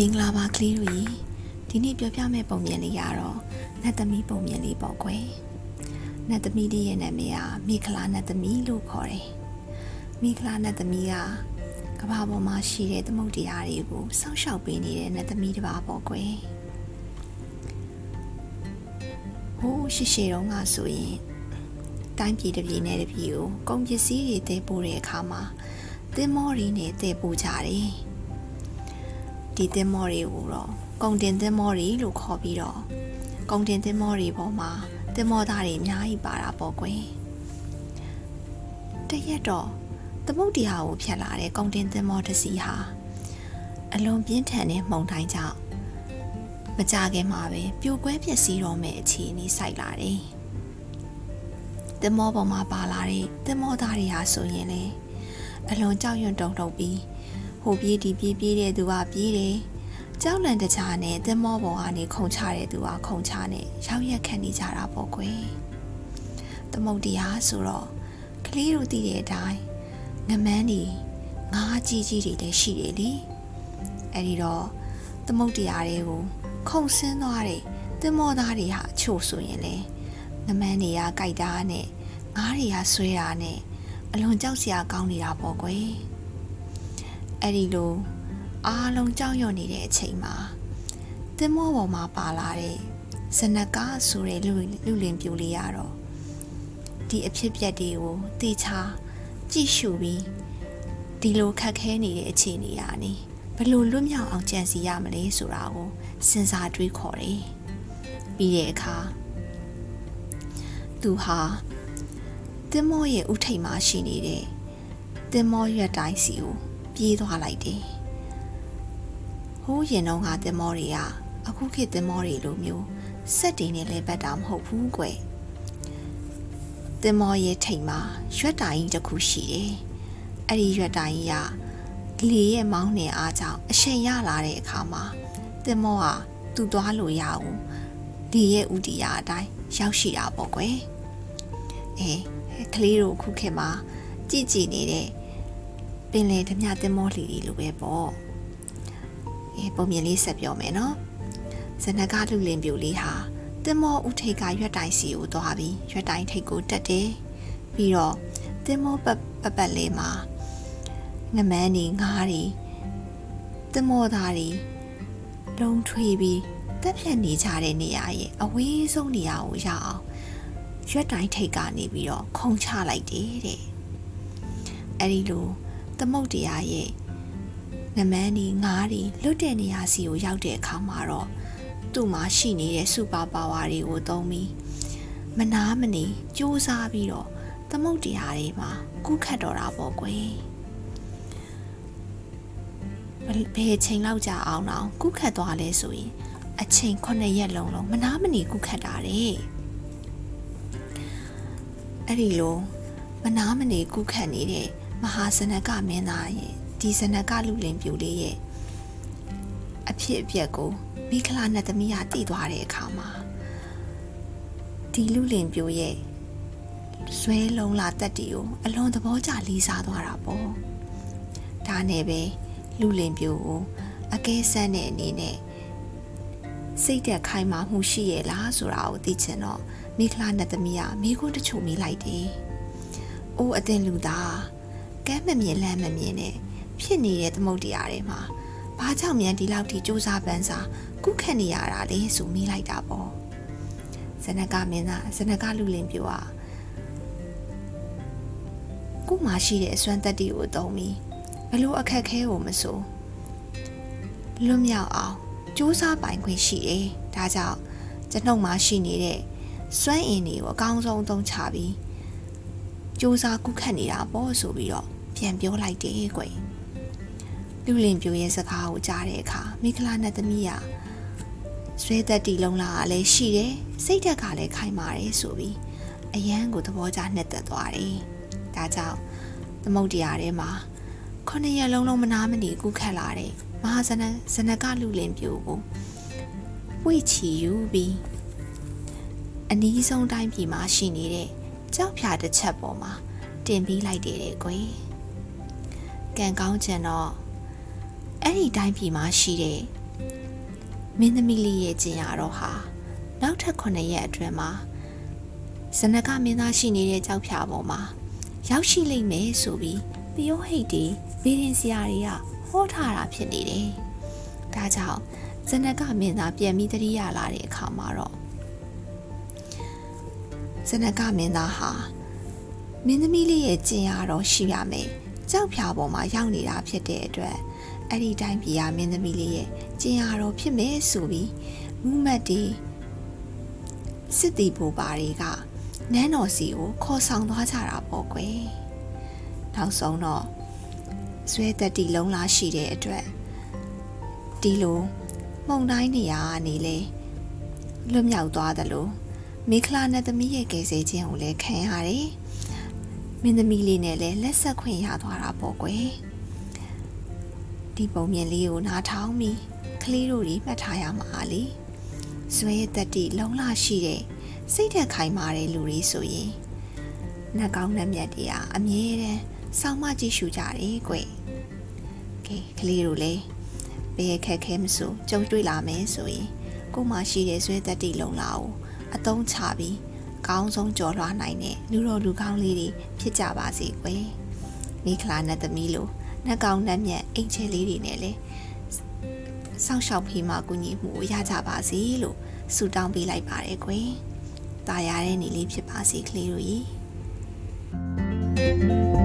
မင်္ဂလာပါကလေးတို့ရေဒီနေ့ပြောပြမယ့်ပုံမြင်လေးရတော့နတ်သမီးပုံမြင်လေးပေါ့ကွယ်နတ်သမီးလေးရဲ့နာမည်ကမိခလာနတ်သမီးလို့ခေါ်တယ်မိခလာနတ်သမီးကကဘာပေါ်မှာရှိတဲ့သမုတ်တရားတွေကိုစောင့်ရှောက်ပေးနေတဲ့နတ်သမီးတစ်ပါးပေါ့ကွယ်ဟိုးရှိရှိတုန်းကဆိုရင်တိုင်းပြည်တစ်ပြည်နဲ့တစ်ပြည်ကိုကုန်ပစ္စည်းတွေတည်ပို့တဲ့အခါမှာသင်္ဘောတွေနဲ့တည်ပို့ကြတယ် ဒီသင်္ဘောတွေကိုတော့ကုန်တင်သင်္ဘောတွေလို့ခေါ်ပြီးတော့ကုန်တင်သင်္ဘောတွေပေါ်မှာသင်္ဘောသားတွေအများကြီးပါတာပေါ့ကွယ်တရက်တော့သမုတ်တရားကိုဖြတ်လာတဲ့ကုန်တင်သင်္ဘောတစ်စီးဟာအလွန်ပြင်းထန်တဲ့မှုန်တိုင်းကြောင့်မကြခင်မှာပဲပြိုကွဲပျက်စီးတော့မယ့်အခြေအနေစိုက်လာတယ်သင်္ဘောပေါ်မှာပါလာတဲ့သင်္ဘောသားတွေဟာဆိုရင်လေအလွန်ကြောက်ရွံ့တုန်လှုပ်ပြီး ဟိုပြေးဒီပြေးပြေးတဲ့သူကပြေးတယ်ကြောက်လန့်တကြားနဲ့သင်္ဘောပေါ်ကနေခုန်ချတဲ့သူကခုန်ချနဲ့ရောက်ရက်ခံနေကြတာပေါ့ကွယ်သမုတ်တရားဆိုတော့ကလေးတို့သိတဲ့အတိုင်းငမန်းဒီငါးကြီးကြီးတွေလည်းရှိတယ်လေအဲ့ဒီတော့သမုတ်တရားတွေကိုခုန်ဆင်းသွားတဲ့သင်္ဘောသားတွေဟာအချို့ဆိုရင်လေငမန်းတွေကကြိုက်တာနဲ့ငါးတွေကဆွဲတာနဲ့အလွန်ကြောက်စရာကောင်းနေတာပေါ့ကွယ် အဲ့ဒီလိုအားလုံးကြောက်ရွံ့နေတဲ့အချိန်မှာသင်္ဘောပေါ်မှာပါလာတဲ့ဇနကားဆိုတဲ့လူလူလင်ပြူလေးရတော့ဒီအဖြစ်ပြက်တွေကိုတေချာကြည့်ရှုပြီးဒီလိုခက်ခဲနေတဲ့အခြေအနေရာနေဘယ်လိုလွတ်မြောက်အောင်ကြံစီရမလဲဆိုတာကိုစဉ်းစားတွေးခေါ်တယ်ပြီးတဲ့အခါသူဟာတင်မောရဲ့ဥထိတ်မှာရှိနေတဲ့တင်မောရွက်တိုင်းစီကို ပြေးသွားလိုက်တယ်။ဟိုးရင်တော့ကတင်မောတွေကအခုခေတ်တင်မောတွေလိုမျိုးစက်တင်နဲ့လဲပတ်တာမဟုတ်ဘူးကွယ်။တင်မောရဲ့ထိတ်မှာရွက်တိုင်းတစ်ခုရှိတယ်။အဲ့ဒီရွက်တိုင်းကလေရဲ့မောင်းနှင်အားကြောင့်အရှိန်ရလာတဲ့အခါမှာတင်မောကသူ့သွားလို့ရအောင်လေရဲ့ဥတီယာအတိုင်းရောက်ရှိတာပေါ့ကွယ်။အေးကလေးတို့ခုခေတ်မှာကြည်ကြည်နေတဲ့ပ င်လယ်ဓမြသင်္ဘောလီတွေလိုပဲပေါ့အဲပုံမြင်လေးဆက်ပြောမယ်နော်ဇနကလူလင်ပြူလေးဟာသင်္ဘောဥထိတ်ကရွက်တိုင်စီကိုသွားပြီးရွက်တိုင်ထိတ်ကိုတက်တယ်ပြီးတော့သင်္ဘောပတ်ပတ်ပတ်လေးမှာငမန်းနေငားတွေသင်္ဘောသားတွေလုံထွေပြီးတက်ဖြတ်နေကြတဲ့နေရာရဲ့အဝေးဆုံးနေရာကိုရအောင်ရွက်တိုင်းထိတ်ကနေပြီးတော့ခုံချလိုက်တယ်တဲ့အဲ့ဒီလို သမုတ်တရားရဲ့နမန်းဒီငါးဒီလွတ်တဲ့နေရာစီကိုရောက်တဲ့အခါမှာတော့သူ့မှာရှိနေတဲ့စူပါပါဝါတွေကိုသုံးပြီးမနာမနေစူးစမ်းပြီးတော့သမုတ်တရားတွေမှာကုခတ်တော်တာပေါ့ကွယ်ဘယ်ချိန်လောက်ကြာအောင်တော့ကုခတ်သွားလဲဆိုရင်အချိန်9ရက်လုံးလုံးမနာမနေကုခတ်တာတဲ့အဲ့ဒီလိုမနာမနေကုခတ်နေတဲ့ မဟာဇနကမင်းသားရဲ့ဒီဇနကလူလင်ပြူလေးရဲ့အဖြစ်အပျက်ကိုမိခလာနဲ့သမီးကတည်သွားတဲ့အခါမှာဒီလူလင်ပြိုရဲ့ဇွဲလုံးလာတက်တီကိုအလွန်သဘောကျလေးစားသွားတာပေါ့ဒါနဲ့ပဲလူလင်ပြိုကိုအကဲဆန်းတဲ့အနေနဲ့စိတ်သက်ခိုင်မာမှုရှိရဲ့လားဆိုတာကိုသိချင်တော့မိခလာနဲ့သမီးကမိခိုးတချို့မိလိုက်တယ်။အိုးအတင်လူသား ကမ်းမမြင်လမ်းမမြင်နဲ့ဖြစ်နေတဲ့သမုတ်တရားတွေမှာဘာကြောင့်မြန်ဒီလောက်ထိစူးစမ်းပန်းစားကုခတ်နေရတာလဲဆိုမိလိုက်တာပေါ့။ဇနကမင်းသားဇနကလူလင်ပြောอ่ะကိုမှရှိတဲ့အစွမ်းတက်တီကိုတုံးပြီးဘလို့အခက်ခဲကိုမဆိုလွတ်မြောက်အောင်စူးစမ်းပိုင်ခွင့်ရှိတယ်။ဒါကြောင့်ကျွန်ုပ်မှရှိနေတဲ့စွမ်းအင်တွေကိုအကောင်းဆုံးသုံးချပြီးစူးစမ်းကုခတ်နေတာပေါ့ဆိုပြီးတော့ ပြန်ပြောလိုက်တယ်ကွယ်လူလင်ပြိုရဲ့စကားကိုကြားတဲ့အခါမိခလာနဲ့သမီးကဆွဲသက်တီလုံးလာလည်းရှိတယ်စိတ်ဓာတ်ကလည်းခိုင်မာတယ်ဆိုပြီးအယမ်းကိုသဘောကျနှစ်သက်သွားတယ်ဒါကြောင့်သမုတ်တရားထဲမှာခုနှစ်ရက်လုံးလုံးမနာမနေကုခတ်လာတဲ့မဟာဇနဇနကလူလင်ပြိုကိုဝိချီယူပြီးအနီးဆုံးတိုင်းပြည်မှာရှိနေတဲ့ကြောက်ဖြာတစ်ချက်ပေါ်မှာတင်ပြီးလိုက်တယ်တဲ့ကွယ် ကံကောင်းချင်တော့အဲ့ဒီတိုင်းပြည်မှာရှိတဲ့မင်းသမီးလေးရဲ့ကျင်ရတော့ဟာနောက်ထပ်9ရက်အတွင်းမှာဇနကမင်းသားရှိနေတဲ့ကြောက်ဖြာပေါ်မှာရောက်ရှိလိမ့်မယ်ဆိုပြီးပျောဟိတ်တီဘေးရင်စရာတွေကဟောထားတာဖြစ်နေတယ်။ဒါကြောင့်ဇနကမင်းသားပြန်ပြီးတတိယလာတဲ့အခါမှာတော့ဇနကမင်းသားဟာမင်းသမီးလေးရဲ့ကျင်ရတော့ရှိရမယ်။ ကြောက်ဖြာပေါ်မှာရောက်နေတာဖြစ်တဲ့အတွက်အဲ့ဒီတိုင်းပြည်ကမင်းသမီးလေးရဲ့ကျင်ရတော့ဖြစ်မယ်ဆိုပြီးမူမတ်တီစစ်တီဘူပါတွေကနန်းတော်စီကိုခေါ်ဆောင်သွားကြတာပေါ့ကွယ်နောက်ဆုံးတော့ဇွဲတက်တီလုံးလားရှိတဲ့အတွက်ဒီလိုမှုန်တိုင်းနေရာကနေလေလွတ်မြောက်သွားတယ်လို့မိခလာနဲ့သမီးရဲ့ကယ်ဆယ်ခြင်းကိုလည်းခံရတယ် မင်းသမီးလေးနဲ့လည်းလက်ဆက်ခွင့်ရသွားတာပေါ့ကွယ်ဒီပုံမြင်လေးကိုနားထောင်ပြီးကလေးတို့တွေမှတ်ထားရမှာလေဇွဲတက်တီလုံးလားရှိတဲ့စိတ်ထက်ခိုင်မာတဲ့လူတွေဆိုရင်နှက်ကောင်းနှက်မြတ်တွေကအမြဲတမ်းစောင့်မကြည့်ရှုကြတယ်ကွ။ကဲကလေးတို့လည်းဘယ်ခက်ခဲမဆိုကြုံတွေ့လာမယ်ဆိုရင်ကိုမှရှိတဲ့ဇွဲသက်တိလုံလာကိုအတုံးချပြီး ကောင်းဆုံးကြော်လွှားနိုင်တဲ့လူတော်လူကောင်းလေးတွေဖြစ်ကြပါစေကွယ်။မိခလာနဲ့သမီးလိုနှက်ကောင်းနှက်မြတ်အိမ်ချဲလေးတွေနဲ့လည်းစောင့်ရှောက်ဖေးမှကူညီမှုရကြပါစေလို့ဆုတောင်းပေးလိုက်ပါတယ်ကွယ်။ตายရတဲ့နေလေးဖြစ်ပါစေကလေးတို့ရေ။